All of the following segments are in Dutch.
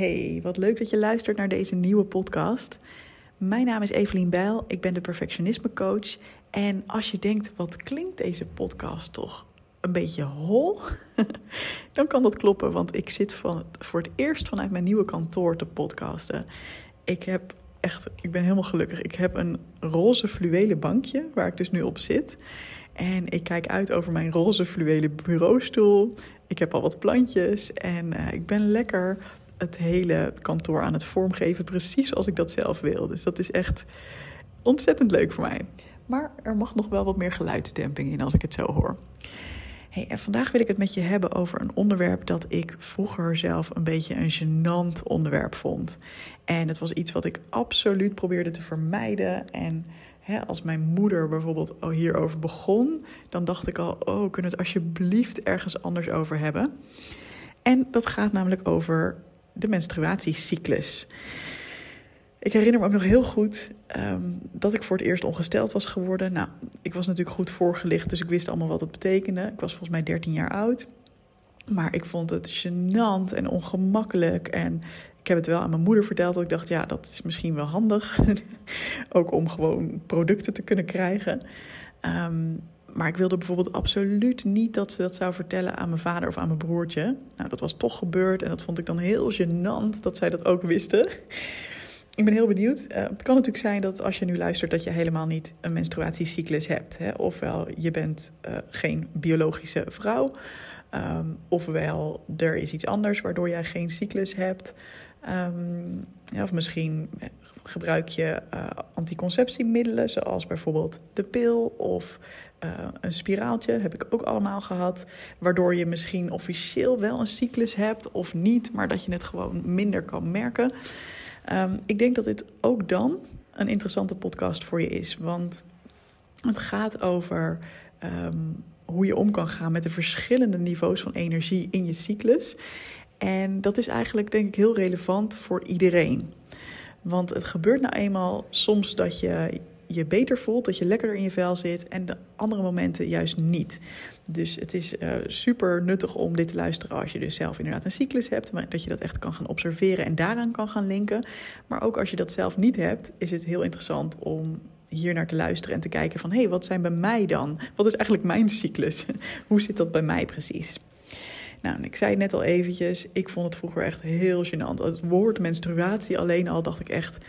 Hey, wat leuk dat je luistert naar deze nieuwe podcast. Mijn naam is Evelien Bijl, ik ben de perfectionisme coach. En als je denkt, wat klinkt deze podcast toch een beetje hol? Dan kan dat kloppen, want ik zit voor het eerst vanuit mijn nieuwe kantoor te podcasten. Ik heb echt, ik ben helemaal gelukkig. Ik heb een roze fluwelen bankje waar ik dus nu op zit. En ik kijk uit over mijn roze fluwelen bureaustoel. Ik heb al wat plantjes en uh, ik ben lekker het hele kantoor aan het vormgeven, precies zoals ik dat zelf wil. Dus dat is echt ontzettend leuk voor mij. Maar er mag nog wel wat meer geluidsdemping in als ik het zo hoor. Hey, en vandaag wil ik het met je hebben over een onderwerp dat ik vroeger zelf een beetje een gênant onderwerp vond. En het was iets wat ik absoluut probeerde te vermijden. En hè, als mijn moeder bijvoorbeeld hierover begon, dan dacht ik al: oh, kunnen we het alsjeblieft ergens anders over hebben? En dat gaat namelijk over de menstruatiecyclus. Ik herinner me ook nog heel goed um, dat ik voor het eerst ongesteld was geworden. Nou, ik was natuurlijk goed voorgelicht, dus ik wist allemaal wat het betekende. Ik was volgens mij 13 jaar oud. Maar ik vond het gênant en ongemakkelijk. En ik heb het wel aan mijn moeder verteld. Dat ik dacht, ja, dat is misschien wel handig. ook om gewoon producten te kunnen krijgen. Um, maar ik wilde bijvoorbeeld absoluut niet dat ze dat zou vertellen aan mijn vader of aan mijn broertje. Nou, dat was toch gebeurd en dat vond ik dan heel gênant dat zij dat ook wisten. Ik ben heel benieuwd. Uh, het kan natuurlijk zijn dat als je nu luistert dat je helemaal niet een menstruatiecyclus hebt. Hè? Ofwel je bent uh, geen biologische vrouw. Um, ofwel er is iets anders waardoor jij geen cyclus hebt. Um, ja, of misschien gebruik je anticonceptiemiddelen, zoals bijvoorbeeld de pil of uh, een spiraaltje. Heb ik ook allemaal gehad. Waardoor je misschien officieel wel een cyclus hebt of niet, maar dat je het gewoon minder kan merken. Um, ik denk dat dit ook dan een interessante podcast voor je is. Want het gaat over um, hoe je om kan gaan met de verschillende niveaus van energie in je cyclus. En dat is eigenlijk, denk ik, heel relevant voor iedereen. Want het gebeurt nou eenmaal soms dat je je beter voelt, dat je lekkerder in je vel zit en de andere momenten juist niet. Dus het is uh, super nuttig om dit te luisteren als je dus zelf inderdaad een cyclus hebt, maar dat je dat echt kan gaan observeren en daaraan kan gaan linken. Maar ook als je dat zelf niet hebt, is het heel interessant om hier naar te luisteren en te kijken van hé, hey, wat zijn bij mij dan? Wat is eigenlijk mijn cyclus? Hoe zit dat bij mij precies? Nou, ik zei het net al eventjes, ik vond het vroeger echt heel gênant. Het woord menstruatie alleen al dacht ik echt,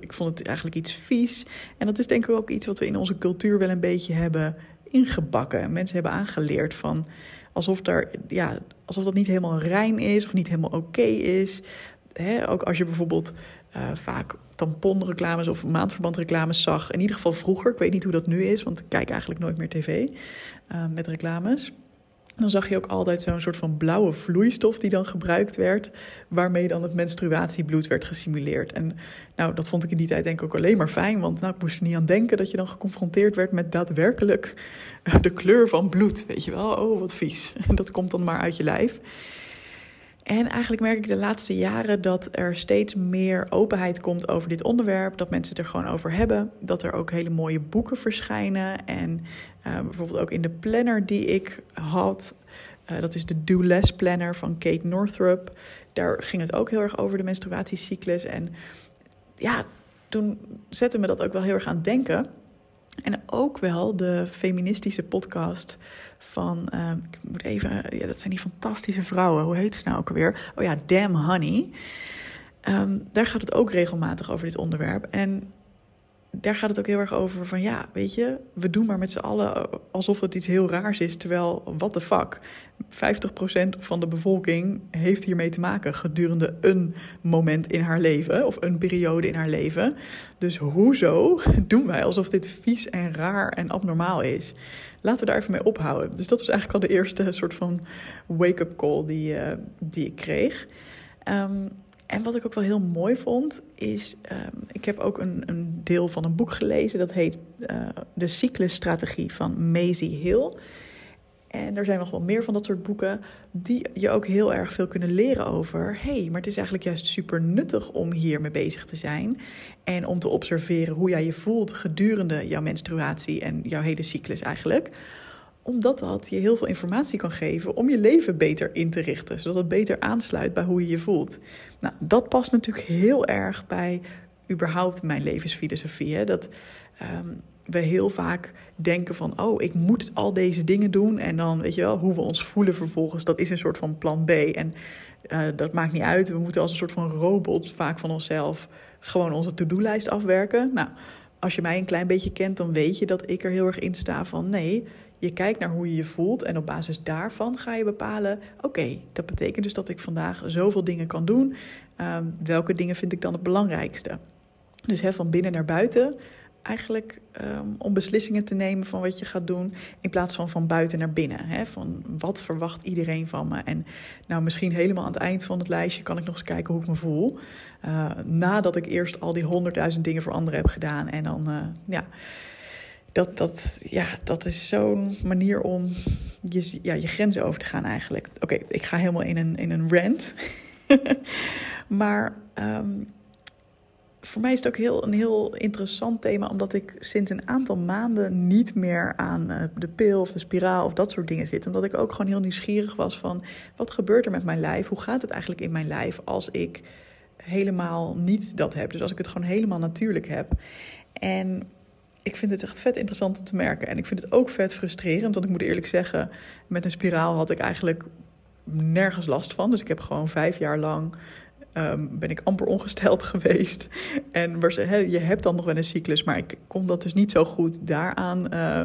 ik vond het eigenlijk iets vies. En dat is denk ik ook iets wat we in onze cultuur wel een beetje hebben ingebakken. Mensen hebben aangeleerd van alsof, er, ja, alsof dat niet helemaal rein is of niet helemaal oké is. ook als je bijvoorbeeld uh, vaak tamponreclames of maandverbandreclames zag. In ieder geval vroeger, ik weet niet hoe dat nu is, want ik kijk eigenlijk nooit meer tv uh, met reclames dan zag je ook altijd zo'n soort van blauwe vloeistof die dan gebruikt werd, waarmee dan het menstruatiebloed werd gesimuleerd. En nou, dat vond ik in die tijd denk ik ook alleen maar fijn, want nou, ik moest er niet aan denken dat je dan geconfronteerd werd met daadwerkelijk de kleur van bloed. Weet je wel, oh wat vies. En dat komt dan maar uit je lijf. En eigenlijk merk ik de laatste jaren dat er steeds meer openheid komt over dit onderwerp. Dat mensen het er gewoon over hebben. Dat er ook hele mooie boeken verschijnen. En uh, bijvoorbeeld ook in de planner die ik had. Uh, dat is de Do Less Planner van Kate Northrup. Daar ging het ook heel erg over de menstruatiecyclus. En ja, toen zette me dat ook wel heel erg aan het denken. En ook wel de feministische podcast van, uh, ik moet even, ja, dat zijn die fantastische vrouwen. Hoe heet ze nou ook alweer? Oh ja, Damn Honey. Um, daar gaat het ook regelmatig over dit onderwerp. En daar gaat het ook heel erg over van ja, weet je, we doen maar met z'n allen alsof het iets heel raars is. Terwijl, what the fuck, 50% van de bevolking heeft hiermee te maken gedurende een moment in haar leven of een periode in haar leven. Dus hoezo doen wij alsof dit vies en raar en abnormaal is? Laten we daar even mee ophouden. Dus dat was eigenlijk al de eerste soort van wake-up call die, uh, die ik kreeg. Um, en wat ik ook wel heel mooi vond, is. Um, ik heb ook een, een, deel van een boek gelezen. Dat heet uh, De Cyclusstrategie van Maisie Hill. En er zijn nog wel meer van dat soort boeken. die je ook heel erg veel kunnen leren over. hey, maar het is eigenlijk juist super nuttig om hiermee bezig te zijn. En om te observeren hoe jij je voelt gedurende jouw menstruatie en jouw hele cyclus eigenlijk Omdat dat je heel veel informatie kan geven om je leven beter in te richten. Zodat het beter aansluit bij hoe je je voelt. Nou, dat past natuurlijk heel erg bij überhaupt mijn levensfilosofie. Dat ehm, we heel vaak denken van, oh, ik moet al deze dingen doen. En dan, weet je wel, hoe we ons voelen vervolgens, dat is een soort van plan B. En uh, dat maakt niet uit. We moeten als een soort van robot vaak van onszelf gewoon onze to-do-lijst afwerken. Nou, als je mij een klein beetje kent, dan weet je dat ik er heel erg in sta van nee. Je kijkt naar hoe je je voelt en op basis daarvan ga je bepalen: oké, dat betekent dus dat ik vandaag zoveel dingen kan doen. Um, welke dingen vind ik dan het belangrijkste? Dus van binnen naar buiten eigenlijk um, om beslissingen te nemen van wat je gaat doen, in plaats van van buiten naar binnen. Van wat verwacht iedereen van me? En nou, misschien helemaal aan het eind van het lijstje kan ik nog eens kijken hoe ik me voel. Uh, nadat ik eerst al die honderdduizend dingen voor anderen heb gedaan. En dan, uh, ja, dat, dat, ja, dat is zo'n manier om je, ja, je grenzen over te gaan eigenlijk. Oké, ik ga helemaal in een, in een rant. maar um, voor mij is het ook heel, een heel interessant thema, omdat ik sinds een aantal maanden niet meer aan eh, de pil of de spiraal of dat soort dingen zit. Omdat ik ook gewoon heel nieuwsgierig was van wat gebeurt er met mijn lijf? Hoe gaat het eigenlijk in mijn lijf als ik helemaal niet dat heb? Dus als ik het gewoon helemaal natuurlijk heb. En ik vind het echt vet interessant om te merken. En ik vind het ook vet frustrerend, want ik moet eerlijk zeggen, met een spiraal had ik eigenlijk nergens last van. Dus ik heb gewoon vijf jaar lang um, ben ik amper ongesteld geweest. En je hebt dan nog wel een cyclus, maar ik kon dat dus niet zo goed daaraan uh,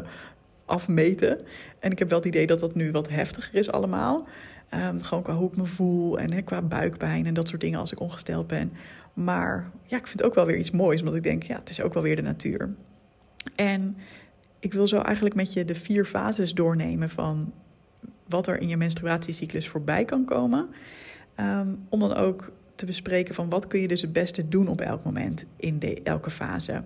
afmeten. En ik heb wel het idee dat dat nu wat heftiger is allemaal. Um, gewoon qua hoe ik me voel en qua buikpijn en dat soort dingen als ik ongesteld ben. Maar ja, ik vind het ook wel weer iets moois, omdat ik denk, ja, het is ook wel weer de natuur. En ik wil zo eigenlijk met je de vier fases doornemen van wat er in je menstruatiecyclus voorbij kan komen. Um, om dan ook te bespreken van wat kun je dus het beste doen op elk moment in de, elke fase.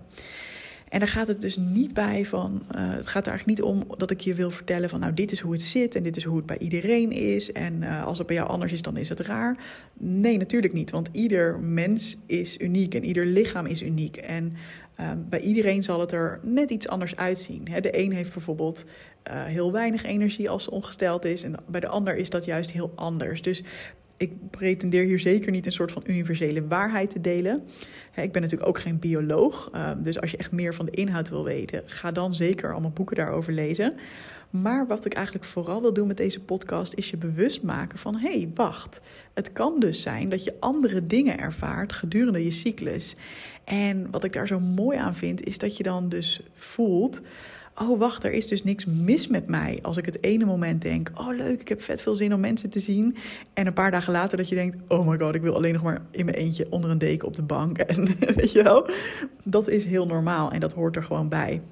En daar gaat het dus niet bij van, uh, het gaat er eigenlijk niet om dat ik je wil vertellen van nou dit is hoe het zit en dit is hoe het bij iedereen is en uh, als het bij jou anders is dan is het raar. Nee, natuurlijk niet, want ieder mens is uniek en ieder lichaam is uniek en uh, bij iedereen zal het er net iets anders uitzien. De een heeft bijvoorbeeld uh, heel weinig energie als ze ongesteld is en bij de ander is dat juist heel anders. Dus ik pretendeer hier zeker niet een soort van universele waarheid te delen. Ik ben natuurlijk ook geen bioloog. Ehm, dus als je echt meer van de inhoud wil weten, ga dan zeker allemaal boeken daarover lezen. Maar wat ik eigenlijk vooral wil doen met deze podcast is je bewust maken van: hé, hey, wacht. Het kan dus zijn dat je andere dingen ervaart gedurende je cyclus. En wat ik daar zo mooi aan vind, is dat je dan dus voelt oh wacht, er is dus niks mis met mij. Als ik het ene moment denk, oh leuk, ik heb vet veel zin om mensen te zien. En een paar dagen later dat je denkt, oh my god, ik wil alleen nog maar in mijn eentje onder een deken op de bank. En weet je wel, dat is heel normaal en dat hoort er gewoon bij.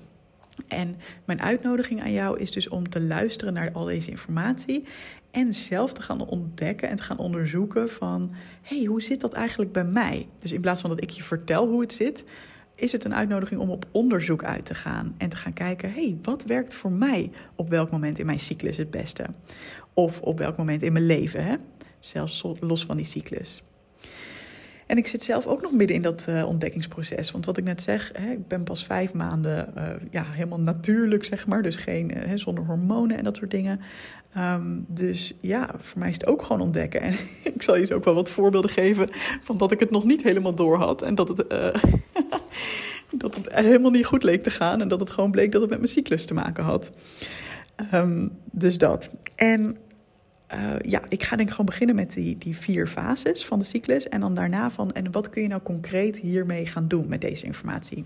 En mijn uitnodiging aan jou is dus om te luisteren naar al deze informatie en zelf te gaan ontdekken en te gaan onderzoeken van, hey, hoe zit dat eigenlijk bij mij? Dus in plaats van dat ik je vertel hoe het zit, is het een uitnodiging om op onderzoek uit te gaan en te gaan kijken: hé, hey, wat werkt voor mij op welk moment in mijn cyclus het beste? Of op welk moment in mijn leven, hè? zelfs los van die cyclus. En ik zit zelf ook nog midden in dat uh, ontdekkingsproces. Want wat ik net zeg, hè, ik ben pas vijf maanden uh, ja, helemaal natuurlijk, zeg maar. Dus geen, uh, zonder hormonen en dat soort dingen. Um, dus ja, voor mij is het ook gewoon ontdekken. En ik zal je dus ook wel wat voorbeelden geven van dat ik het nog niet helemaal door had. En dat het, dat het helemaal niet goed leek te gaan. En dat het gewoon bleek dat het met mijn cyclus te maken had. Um, dus dat. En uh, ja, ik ga denk ik gewoon beginnen met die, die vier fases van de cyclus. En dan daarna van, en wat kun je nou concreet hiermee gaan doen met deze informatie?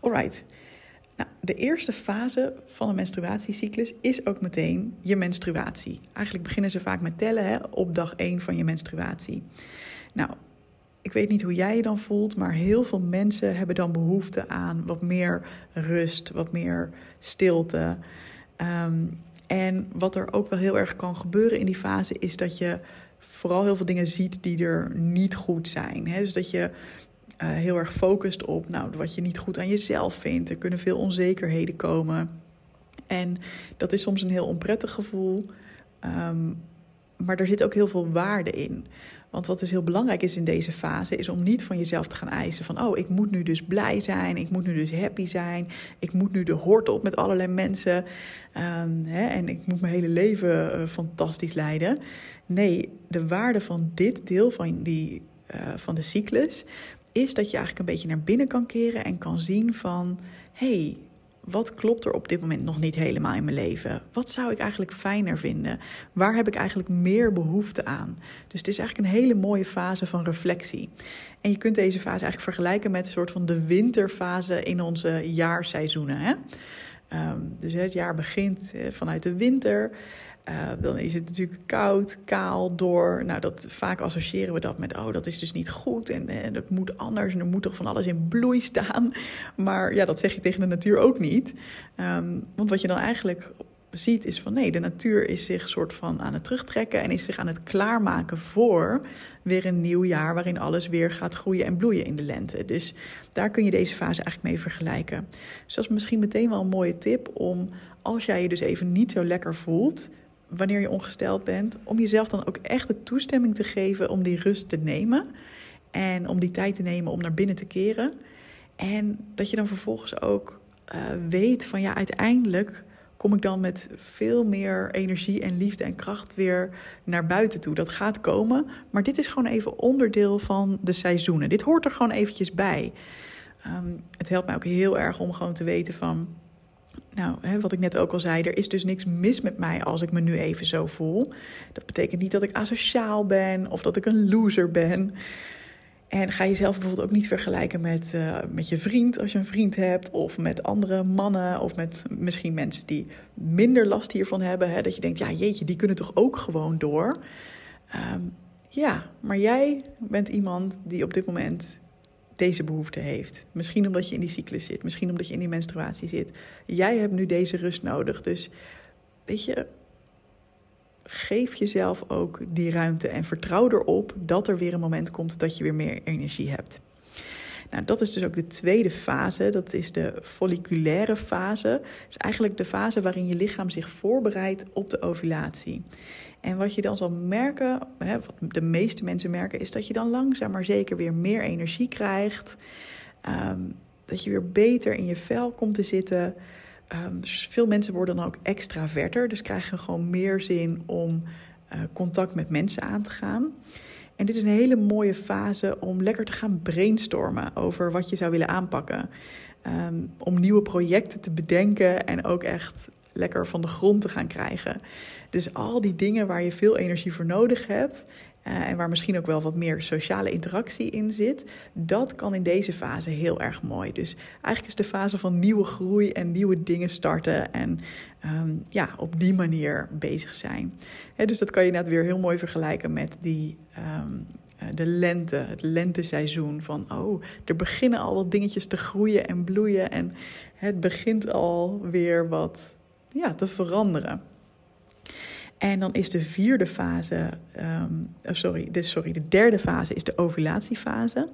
Alright. Nou, de eerste fase van een menstruatiecyclus is ook meteen je menstruatie. Eigenlijk beginnen ze vaak met tellen hè, op dag 1 van je menstruatie. Nou, ik weet niet hoe jij je dan voelt, maar heel veel mensen hebben dan behoefte aan wat meer rust, wat meer stilte. Um, en wat er ook wel heel erg kan gebeuren in die fase is dat je vooral heel veel dingen ziet die er niet goed zijn. Hè? Dus dat je uh, heel erg focust op nou, wat je niet goed aan jezelf vindt. Er kunnen veel onzekerheden komen. En dat is soms een heel onprettig gevoel. Um, maar er zit ook heel veel waarde in. Want wat dus heel belangrijk is in deze fase, is om niet van jezelf te gaan eisen van, oh, ik moet nu dus blij zijn, ik moet nu dus happy zijn, ik moet nu de hoort op met allerlei mensen um, hè, en ik moet mijn hele leven uh, fantastisch leiden. Nee, de waarde van dit deel van, die, uh, van de cyclus is dat je eigenlijk een beetje naar binnen kan keren en kan zien van, hey, wat klopt er op dit moment nog niet helemaal in mijn leven? Wat zou ik eigenlijk fijner vinden? Waar heb ik eigenlijk meer behoefte aan? Dus het is eigenlijk een hele mooie fase van reflectie. En je kunt deze fase eigenlijk vergelijken met een soort van de winterfase in onze jaarseizoenen. Hè? Um, dus het jaar begint eh, vanuit de winter. Uh, dan is het natuurlijk koud, kaal, door. Nou, dat, vaak associëren we dat met, oh, dat is dus niet goed en, dat moet anders en er moet toch van alles in bloei staan. Maar ja, dat zeg je tegen de natuur ook niet. Um, want wat je dan eigenlijk ziet is van nee, de natuur is zich soort van aan het terugtrekken en is zich aan het klaarmaken voor weer een nieuw jaar waarin alles weer gaat groeien en bloeien in de lente. Dus daar kun je deze fase eigenlijk mee vergelijken. Dus dat is misschien meteen wel een mooie tip om als jij je dus even niet zo lekker voelt, wanneer je ongesteld bent, om jezelf dan ook echt de toestemming te geven om die rust te nemen. En om die tijd te nemen om naar binnen te keren. En dat je dan vervolgens ook uh, weet van ja, uiteindelijk kom ik dan met veel meer energie en liefde en kracht weer naar buiten toe. Dat gaat komen, maar dit is gewoon even onderdeel van de seizoenen. Dit hoort er gewoon eventjes bij. Um, het helpt mij ook heel erg om gewoon te weten van nou, hè, wat ik net ook al zei, er is dus niks mis met mij als ik me nu even zo voel. Dat betekent niet dat ik asociaal ben of dat ik een loser ben. En ga jezelf bijvoorbeeld ook niet vergelijken met, uh, met je vriend als je een vriend hebt, of met andere mannen, of met misschien mensen die minder last hiervan hebben. Hè, dat je denkt, ja jeetje, die kunnen toch ook gewoon door. Um, ja, maar jij bent iemand die op dit moment deze behoefte heeft. Misschien omdat je in die cyclus zit, misschien omdat je in die menstruatie zit. Jij hebt nu deze rust nodig. Dus weet je, geef jezelf ook die ruimte en vertrouw erop dat er weer een moment komt dat je weer meer energie hebt. Nou, dat is dus ook de tweede fase. Dat is de folliculaire fase. Dat is eigenlijk de fase waarin je lichaam zich voorbereidt op de ovulatie. En wat je dan zal merken, hè, wat de meeste mensen merken, is dat je dan langzaam maar zeker weer meer energie krijgt. Um, dat je weer beter in je vel komt te zitten. Um, veel mensen worden dan ook extraverter, dus krijgen gewoon meer zin om uh, contact met mensen aan te gaan. En dit is een hele mooie fase om lekker te gaan brainstormen over wat je zou willen aanpakken. Um, om nieuwe projecten te bedenken en ook echt lekker van de grond te gaan krijgen. Dus al die dingen waar je veel energie voor nodig hebt. Uh, en waar misschien ook wel wat meer sociale interactie in zit, dat kan in deze fase heel erg mooi. Dus eigenlijk is de fase van nieuwe groei en nieuwe dingen starten en um, ja, op die manier bezig zijn. Dus dat kan je net weer heel mooi vergelijken met die. Um, de lente, het lenteseizoen. Van oh, er beginnen al wat dingetjes te groeien en bloeien. En het begint al weer wat ja, te veranderen. En dan is de vierde fase, um, oh sorry, de, sorry, de derde fase is de ovulatiefase.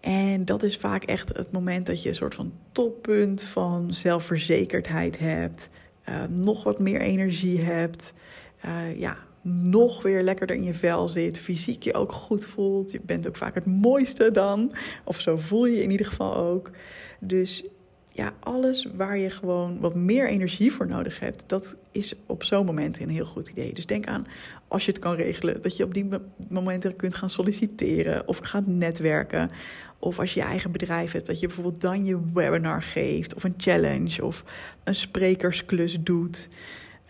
En dat is vaak echt het moment dat je een soort van toppunt van zelfverzekerdheid hebt, uh, nog wat meer energie hebt, uh, ja, nog weer lekkerder in je vel zit, fysiek je ook goed voelt. Je bent ook vaak het mooiste dan, of zo voel je je in ieder geval ook. Dus ja, alles waar je gewoon wat meer energie voor nodig hebt, dat is op zo'n moment een heel goed idee. Dus denk aan, als je het kan regelen, dat je op die momenten kunt gaan solliciteren of gaat netwerken. Of als je je eigen bedrijf hebt, dat je bijvoorbeeld dan je webinar geeft of een challenge of een sprekersklus doet.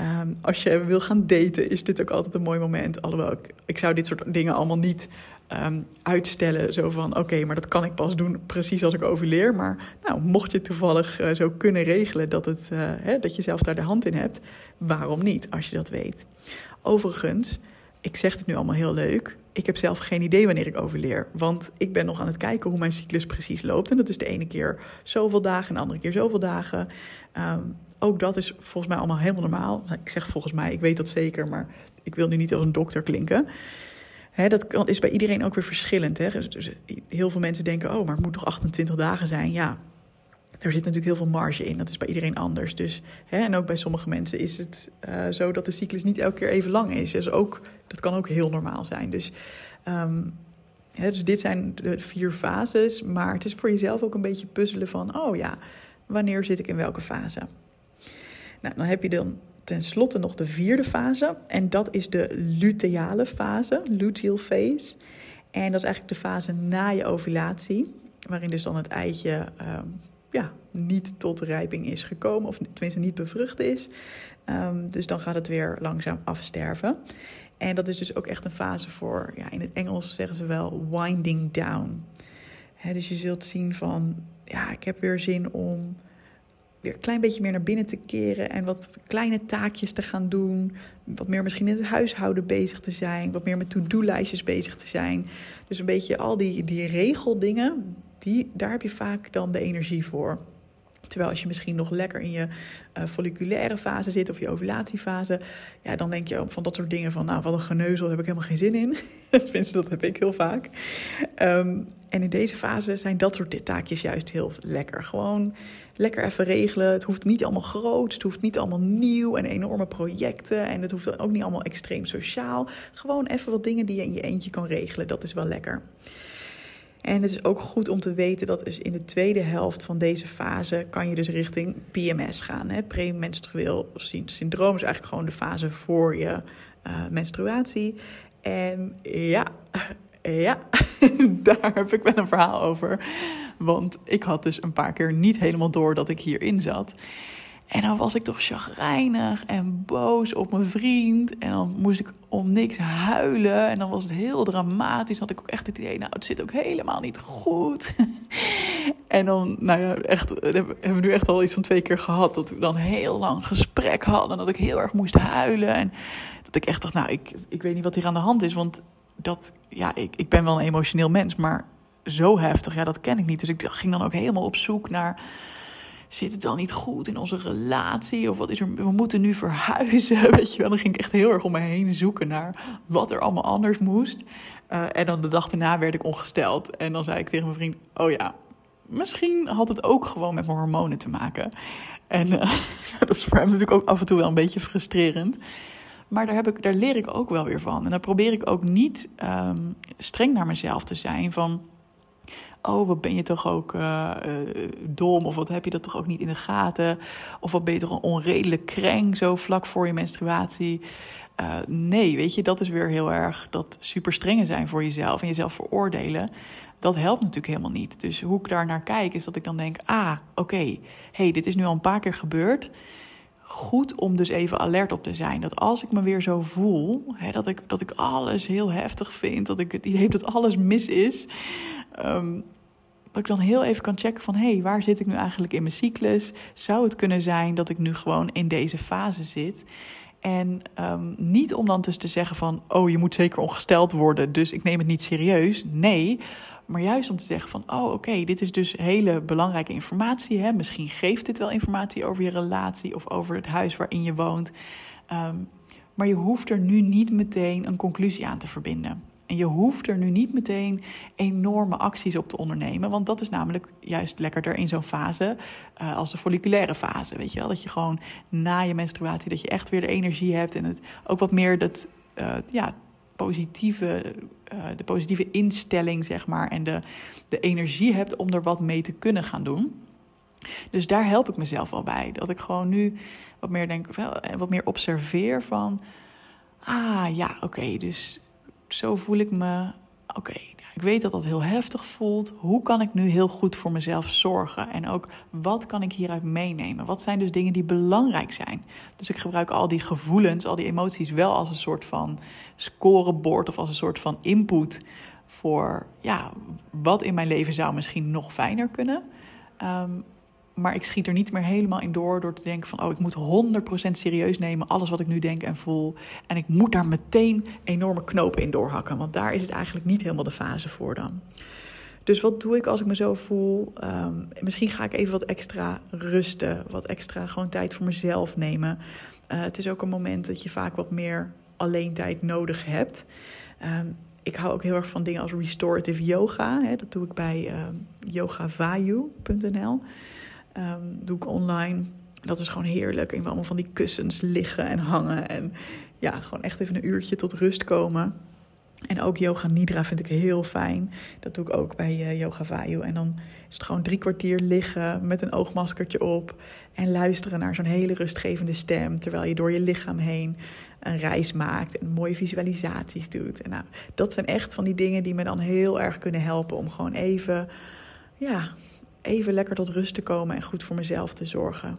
Um, als je wil gaan daten, is dit ook altijd een mooi moment. Alhoewel, ik, zou dit soort dingen allemaal niet um, uitstellen. Zo van, oké, maar dat kan ik pas doen precies als ik overleer. Maar nou, mocht je toevallig uh, zo kunnen regelen dat, het, uh, hè, dat je zelf daar de hand in hebt, waarom niet, als je dat weet. Overigens, ik zeg het nu allemaal heel leuk. Ik heb zelf geen idee wanneer ik overleer. Want ik ben nog aan het kijken hoe mijn cyclus precies loopt. En dat is de ene keer zoveel dagen en de andere keer zoveel dagen. Um, ook dat is volgens mij allemaal helemaal normaal. Ik zeg volgens mij, ik weet dat zeker, maar ik wil nu niet als een dokter klinken. Hè, dat is bij iedereen ook weer verschillend. Hè? Dus, dus heel veel mensen denken, oh, maar het moet toch 28 dagen zijn? Ja, er zit natuurlijk heel veel marge in. Dat is bij iedereen anders. Dus, hè, en ook bij sommige mensen is het uh, zo dat de cyclus niet elke keer even lang is. Dus ook, dat kan ook heel normaal zijn. Dus Ehm, dus dit zijn de vier fases, maar het is voor jezelf ook een beetje puzzelen van, oh ja, wanneer zit ik in welke fase? Nou, dan heb je dan tenslotte nog de vierde fase en dat is de luteale fase, luteal phase. En dat is eigenlijk de fase na je ovulatie, waarin dus dan het eitje ehm, ja, niet tot rijping is gekomen, of tenminste niet bevrucht is. Ehm, dus dan gaat het weer langzaam afsterven. En dat is dus ook echt een fase voor, ja, in het Engels zeggen ze wel winding down. dus je zult zien van, ja, ik heb weer zin om weer een klein beetje meer naar binnen te keren en wat kleine taakjes te gaan doen. Wat meer misschien in het huishouden bezig te zijn, wat meer met to-do-lijstjes bezig te zijn. Dus een beetje al die, die regeldingen, die, daar heb je vaak dan de energie voor. Terwijl als je misschien nog lekker in je uh, folliculaire fase zit of je ovulatiefase, ja, dan denk je van dat soort dingen van, nou, wat een geneuzel, heb ik helemaal geen zin in. Tenminste, dat heb ik heel vaak. Um, en in deze fase zijn dat soort taakjes juist heel lekker. Gewoon lekker even regelen. Het hoeft niet allemaal groot, het hoeft niet allemaal nieuw en enorme projecten. En het hoeft ook niet allemaal extreem sociaal. Gewoon even wat dingen die je in je eentje kan regelen. Dat is wel lekker. En het is ook goed om te weten dat dus in de tweede helft van deze fase kan je dus richting PMS gaan. Hè? Premenstrueel syndroom is eigenlijk gewoon de fase voor je uh, menstruatie. En ja, ja, daar heb ik wel een verhaal over. Want ik had dus een paar keer niet helemaal door dat ik hierin zat. En dan was ik toch chagrijnig en boos op mijn vriend. En dan moest ik om niks huilen. En dan was het heel dramatisch. Dan had ik ook echt het idee, nou, het zit ook helemaal niet goed. en dan, nou ja, echt, hebben we nu echt al iets van twee keer gehad. Dat we dan heel lang gesprek hadden. En dat ik heel erg moest huilen. En dat ik echt dacht, nou, ik, ik weet niet wat hier aan de hand is. Want dat, ja, ik, ik ben wel een emotioneel mens. Maar zo heftig, ja, dat ken ik niet. Dus ik ging dan ook helemaal op zoek naar zit het dan niet goed in onze relatie? Of wat is er, we moeten nu verhuizen, weet je wel. Dan ging ik echt heel erg om me heen zoeken naar wat er allemaal anders moest. Uh, en dan de dag daarna werd ik ongesteld. En dan zei ik tegen mijn vriend, oh ja, misschien had het ook gewoon met mijn hormonen te maken. En uh, dat is voor hem natuurlijk ook af en toe wel een beetje frustrerend. Maar daar, heb ik, daar leer ik ook wel weer van. En dan probeer ik ook niet um, streng naar mezelf te zijn van oh, wat ben je toch ook uh, dom, of wat heb je dat toch ook niet in de gaten, of wat ben je toch een onredelijk kreng zo vlak voor je menstruatie. Uh, nee, weet je, dat is weer heel erg dat super strenge zijn voor jezelf en jezelf veroordelen. Dat helpt natuurlijk helemaal niet. Dus hoe ik daar naar kijk, is dat ik dan denk: ah, oké, hey, dit is nu al een paar keer gebeurd goed om dus even alert op te zijn. Dat als ik me weer zo voel, hè, dat, ik, dat ik alles heel heftig vind, dat ik het idee heb dat alles mis is, um, dat ik dan heel even kan checken van... hé, hey, waar zit ik nu eigenlijk in mijn cyclus? Zou het kunnen zijn dat ik nu gewoon in deze fase zit? En um, niet om dan dus te zeggen van... oh, je moet zeker ongesteld worden, dus ik neem het niet serieus. Nee, maar juist om te zeggen van... oh, oké, dit is dus hele belangrijke informatie. Hè? Misschien geeft dit wel informatie over je relatie... of over het huis waarin je woont. Um, maar je hoeft er nu niet meteen een conclusie aan te verbinden. En je hoeft er nu niet meteen enorme acties op te ondernemen. Want dat is namelijk juist lekkerder in zo'n fase uh, als de folliculaire fase. Weet je wel? Dat je gewoon na je menstruatie, dat je echt weer de energie hebt. En het ook wat meer dat, uh, ja, positieve, uh, de positieve instelling, zeg maar. En de, de energie hebt om er wat mee te kunnen gaan doen. Dus daar help ik mezelf al bij. Dat ik gewoon nu wat meer denk, wat meer observeer van. Ah ja, oké, dus zo voel ik me. Oké, ik weet dat dat heel heftig voelt. Hoe kan ik nu heel goed voor mezelf zorgen? En ook wat kan ik hieruit meenemen? Wat zijn dus dingen die belangrijk zijn? Dus ik gebruik al die gevoelens, al die emoties wel als een soort van scorebord of als een soort van input voor ja, wat in mijn leven zou misschien nog fijner kunnen. Um, maar ik schiet er niet meer helemaal in door door te denken van... oh, ik moet 100% serieus nemen alles wat ik nu denk en voel. En ik moet daar meteen enorme knopen in doorhakken. Want daar is het eigenlijk niet helemaal de fase voor dan. Dus wat doe ik als ik me zo voel? Um, misschien ga ik even wat extra rusten. Wat extra gewoon tijd voor mezelf nemen. Uh, het is ook een moment dat je vaak wat meer alleen tijd nodig hebt. Um, ik hou ook heel erg van dingen als restorative yoga. Hè. Dat doe ik bij uh, yogavayu.nl. Um, doe ik online. Dat is gewoon heerlijk. We allemaal van die kussens liggen en hangen. En ja, gewoon echt even een uurtje tot rust komen. En ook yoga nidra vind ik heel fijn. Dat doe ik ook bij uh, yoga vayu. En dan is het gewoon drie kwartier liggen met een oogmaskertje op. En luisteren naar zo'n hele rustgevende stem. Terwijl je door je lichaam heen een reis maakt. En mooie visualisaties doet. En nou, dat zijn echt van die dingen die me dan heel erg kunnen helpen. Om gewoon even, ja, even lekker tot rust te komen. En goed voor mezelf te zorgen.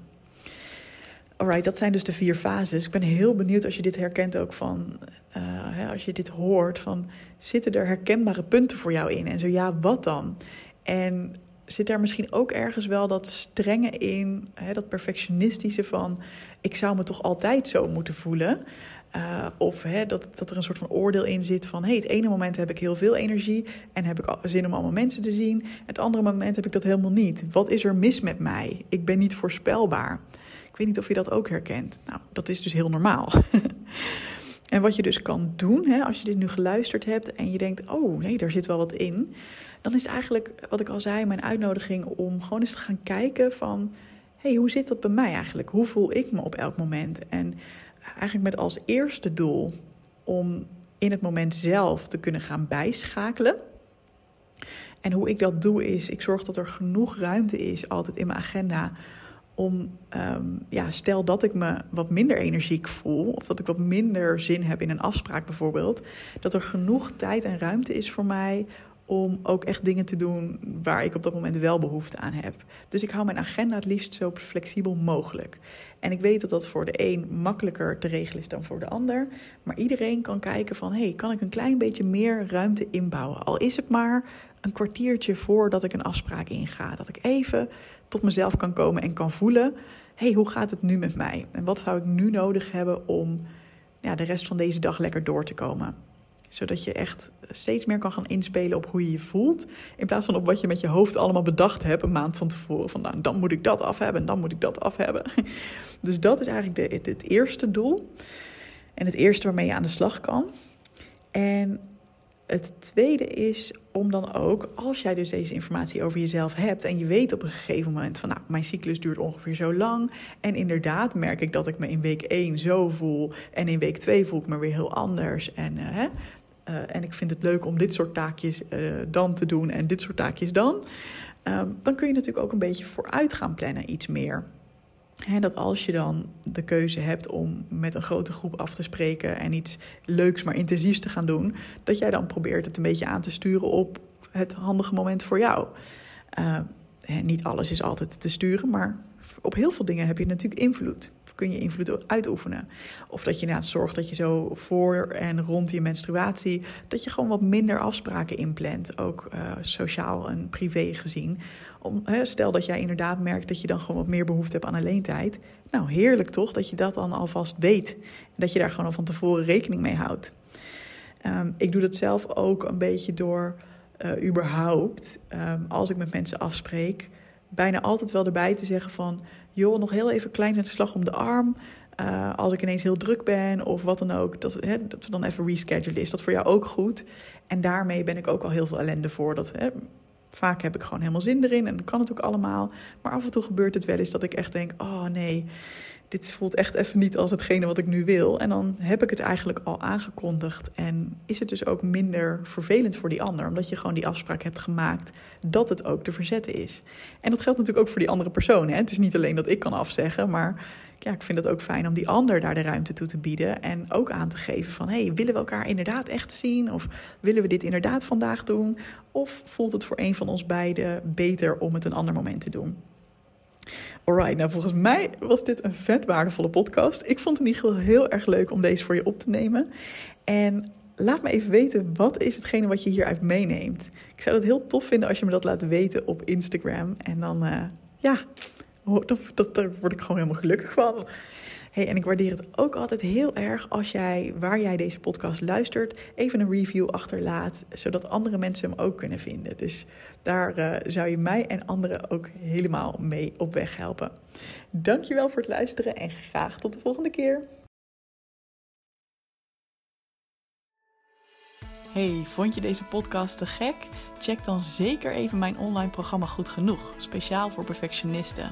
Alright, dat zijn dus de vier fases. Ik ben heel benieuwd als je dit herkent ook van, uh, hè, als je dit hoort, van zitten er herkenbare punten voor jou in? En zo ja, wat dan? En zit er misschien ook ergens wel dat strenge in, hè, dat perfectionistische van, ik zou me toch altijd zo moeten voelen? Uh, of hè, dat, dat er een soort van oordeel in zit van... hey, het ene moment heb ik heel veel energie en heb ik zin om allemaal mensen te zien. Het andere moment heb ik dat helemaal niet. Wat is er mis met mij? Ik ben niet voorspelbaar. Ik weet niet of je dat ook herkent. Nou, dat is dus heel normaal. en wat je dus kan doen, hè, als je dit nu geluisterd hebt en je denkt: oh nee, daar zit wel wat in. Dan is eigenlijk, wat ik al zei, mijn uitnodiging om gewoon eens te gaan kijken van... hey, hoe zit dat bij mij eigenlijk? Hoe voel ik me op elk moment? En eigenlijk met als eerste doel om in het moment zelf te kunnen gaan bijschakelen. En hoe ik dat doe is, ik zorg dat er genoeg ruimte is altijd in mijn agenda om, ehm, ja, stel dat ik me wat minder energiek voel, of dat ik wat minder zin heb in een afspraak bijvoorbeeld, dat er genoeg tijd en ruimte is voor mij om ook echt dingen te doen waar ik op dat moment wel behoefte aan heb. Dus ik hou mijn agenda het liefst zo flexibel mogelijk. En ik weet dat dat voor de een makkelijker te regelen is dan voor de ander. Maar iedereen kan kijken van, hey, kan ik een klein beetje meer ruimte inbouwen? Al is het maar een kwartiertje voordat ik een afspraak inga. Dat ik even tot mezelf kan komen en kan voelen: hey, hoe gaat het nu met mij? En wat zou ik nu nodig hebben om ja, de rest van deze dag lekker door te komen? Zodat je echt steeds meer kan gaan inspelen op hoe je je voelt. In plaats van op wat je met je hoofd allemaal bedacht hebt een maand van tevoren. Van nou, dan moet ik dat af hebben en dan moet ik dat af hebben. Dus dat is eigenlijk de, het eerste doel. En het eerste waarmee je aan de slag kan. En het tweede is om dan ook, als jij dus deze informatie over jezelf hebt en je weet op een gegeven moment van, nou, mijn cyclus duurt ongeveer zo lang en inderdaad merk ik dat ik me in week 1 zo voel en in week 2 voel ik me weer heel anders en, uh, hè, uh, en ik vind het leuk om dit soort taakjes uh, dan te doen en dit soort taakjes dan, um, dan kun je natuurlijk ook een beetje vooruit gaan plannen iets meer dat als je dan de keuze hebt om met een grote groep af te spreken en iets leuks maar intensiefs te gaan doen, dat jij dan probeert het een beetje aan te sturen op het handige moment voor jou. Uh, niet alles is altijd te sturen, maar op heel veel dingen heb je natuurlijk invloed. Kun je invloed uitoefenen. Of dat je inderdaad zorgt dat je zo voor en rond je menstruatie... dat je gewoon wat minder afspraken inplant. Ook uh, sociaal en privé gezien. Om, stel dat jij inderdaad merkt dat je dan gewoon wat meer behoefte hebt aan alleen tijd. Nou, heerlijk toch dat je dat dan alvast weet. En dat je daar gewoon al van tevoren rekening mee houdt. Um, ik doe dat zelf ook een beetje door uh, überhaupt, um, als ik met mensen afspreek bijna altijd wel erbij te zeggen van... joh, nog heel even klein zijn slag om de arm... Uh, als ik ineens heel druk ben of wat dan ook, dat, hè, dat we dan even reschedulen. Is dat voor jou ook goed? En daarmee ben ik ook al heel veel ellende voor. Dat, hè, vaak heb ik gewoon helemaal zin erin en kan het ook allemaal. Maar af en toe gebeurt het wel eens dat ik echt denk: oh nee, dit voelt echt even niet als hetgene wat ik nu wil. En dan heb ik het eigenlijk al aangekondigd. En is het dus ook minder vervelend voor die ander, omdat je gewoon die afspraak hebt gemaakt dat het ook te verzetten is. En dat geldt natuurlijk ook voor die andere persoon. Hè? Het is niet alleen dat ik kan afzeggen, maar ja, ik vind het ook fijn om die ander daar de ruimte toe te bieden. En ook aan te geven van, hey, willen we elkaar inderdaad echt zien? Of willen we dit inderdaad vandaag doen? Of voelt het voor een van ons beiden beter om het een ander moment te doen? Alright, nou volgens mij was dit een vet waardevolle podcast. Ik vond het in ieder geval heel erg leuk om deze voor je op te nemen. En laat me even weten, wat is hetgene wat je hieruit meeneemt? Ik zou het heel tof vinden als je me dat laat weten op Instagram. En dan, uh, ja, dat, dat, daar word ik gewoon helemaal gelukkig van. Hey, en ik waardeer het ook altijd heel erg als jij, waar jij deze podcast luistert, even een review achterlaat, zodat andere mensen hem ook kunnen vinden. Dus daar uh, zou je mij en anderen ook helemaal mee op weg helpen. Dankjewel voor het luisteren en graag tot de volgende keer. Hey, vond je deze podcast te gek? Check dan zeker even mijn online programma Goed Genoeg, speciaal voor perfectionisten.